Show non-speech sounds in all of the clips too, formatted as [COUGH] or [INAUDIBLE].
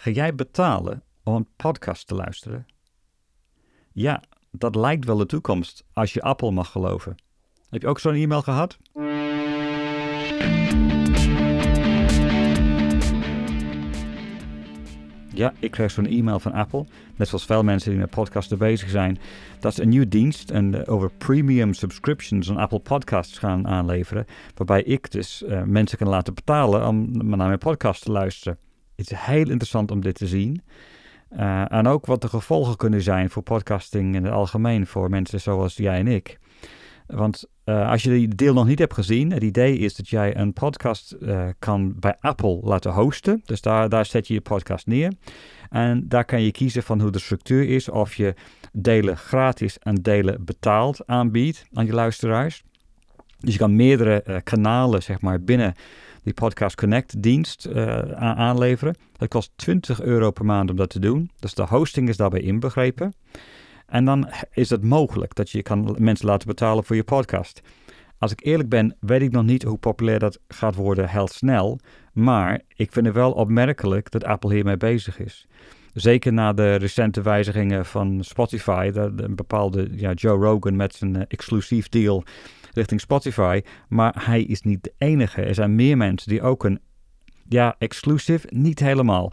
Ga jij betalen om een podcast te luisteren? Ja, dat lijkt wel de toekomst, als je Apple mag geloven. Heb je ook zo'n e-mail gehad? Ja, ik kreeg zo'n e-mail van Apple, net zoals veel mensen die met podcasten bezig zijn. Dat ze een nieuwe dienst en uh, over premium subscriptions aan Apple Podcasts gaan aanleveren. Waarbij ik dus uh, mensen kan laten betalen om naar mijn podcast te luisteren. Het is heel interessant om dit te zien. Uh, en ook wat de gevolgen kunnen zijn voor podcasting in het algemeen voor mensen zoals jij en ik. Want uh, als je die deel nog niet hebt gezien, het idee is dat jij een podcast uh, kan bij Apple laten hosten. Dus daar, daar zet je je podcast neer. En daar kan je kiezen van hoe de structuur is. Of je delen gratis en delen betaald aanbiedt aan je luisteraars. Dus je kan meerdere uh, kanalen zeg maar, binnen die Podcast Connect dienst aanleveren. Dat kost 20 euro per maand om dat te doen. Dus de hosting is daarbij inbegrepen. En dan is het mogelijk dat je kan mensen laten betalen voor je podcast. Als ik eerlijk ben, weet ik nog niet hoe populair dat gaat worden heel snel. Maar ik vind het wel opmerkelijk dat Apple hiermee bezig is. Zeker na de recente wijzigingen van Spotify. De, een bepaalde ja, Joe Rogan met zijn uh, exclusief deal richting Spotify. Maar hij is niet de enige. Er zijn meer mensen die ook een ja, exclusief, niet helemaal.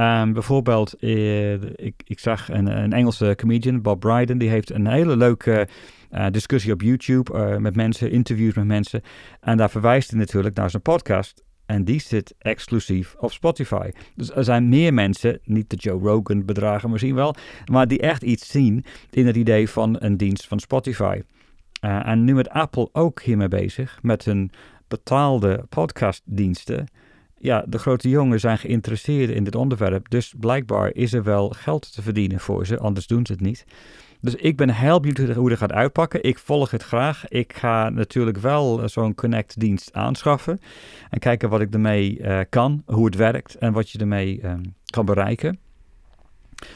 Um, bijvoorbeeld, uh, ik, ik zag een, een, Engelse comedian, Bob Bryden, die heeft een hele leuke uh, discussie op YouTube uh, met mensen, interviews met mensen. En daar verwijst hij natuurlijk naar zijn podcast. En die zit exclusief op Spotify. Dus er zijn meer mensen, niet de Joe Rogan bedragen misschien wel, maar die echt iets zien in het idee van een dienst van Spotify. En nu met Apple ook hiermee bezig, met hun betaalde podcastdiensten ja, de grote jongen zijn geïnteresseerd in dit onderwerp. Dus blijkbaar is er wel geld te verdienen voor ze, anders doen ze het niet. Dus ik ben heel benieuwd hoe dat gaat uitpakken. Ik volg het graag. Ik ga natuurlijk wel zo'n Connect-dienst aanschaffen. En kijken wat ik ermee uh, kan, hoe het werkt en wat je ermee uh, kan bereiken.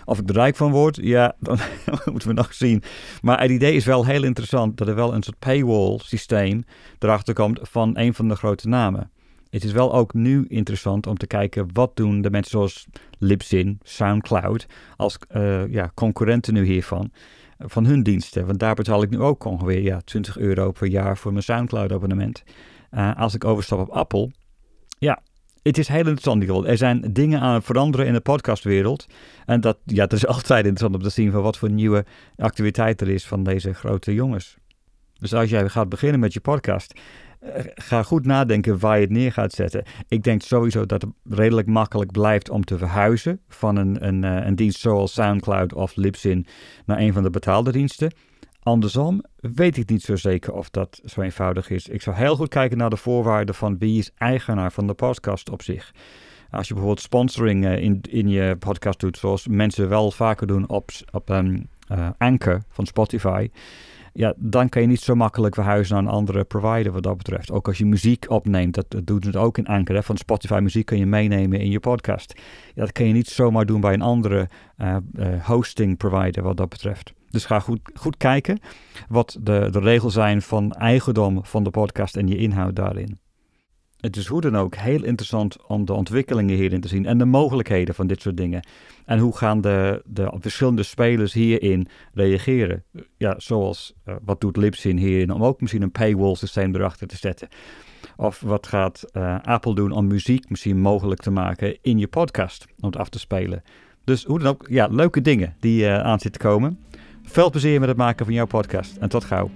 Of ik er rijk van word, ja, [LAUGHS] dan moeten we nog zien. Maar het idee is wel heel interessant dat er wel een soort paywall systeem erachter komt van een van de grote namen. Het is wel ook nu interessant om te kijken wat doen de mensen zoals Libsyn, Soundcloud als uh, ja, concurrenten nu hiervan van hun diensten. Want daar betaal ik nu ook ongeveer ja, 20 euro per jaar voor mijn Soundcloud abonnement. Uh, als ik overstap op Apple, ja, het is heel interessant. Er zijn dingen aan het veranderen in de podcastwereld. En dat, ja, het is [LAUGHS] altijd interessant om te zien van wat voor nieuwe activiteit er is van deze grote jongens. Dus als jij gaat beginnen met je podcast, eh, ga goed nadenken waar je het neer gaat zetten. Ik denk sowieso dat het redelijk makkelijk blijft om te verhuizen van een, een, eh, een dienst zoals SoundCloud of Libsyn naar een van de betaalde diensten. Andersom weet ik niet zo zeker of dat zo eenvoudig is. Ik zou heel goed kijken naar de voorwaarden van wie is eigenaar van de podcast op zich. Als je bijvoorbeeld sponsoring eh, in, in je podcast doet, zoals mensen wel vaker doen op, op um, Anchor van Spotify ja, dan kan je niet zo makkelijk verhuizen naar een andere provider wat dat betreft. Ook als je muziek opneemt, dat, doet het ook in Anchor. Hè? Van Spotify muziek kun je meenemen in je podcast. Dat kan je niet zomaar doen bij een andere uh, hosting provider wat dat betreft. Dus ga goed, goed kijken wat de, de regels zijn van eigendom van de podcast en je inhoud daarin. Het is hoe dan ook heel interessant om de ontwikkelingen hierin te zien en de mogelijkheden van dit soort dingen. En hoe gaan de, de verschillende spelers hierin reageren? Ja, zoals uh, wat doet Libsyn hierin om ook misschien een paywall systeem erachter te zetten? Of wat gaat uh, Apple doen om muziek misschien mogelijk te maken in je podcast om het af te spelen? Dus hoe dan ook, ja, leuke dingen die uh, aan zitten komen. Veel plezier met het maken van jouw podcast en tot gauw.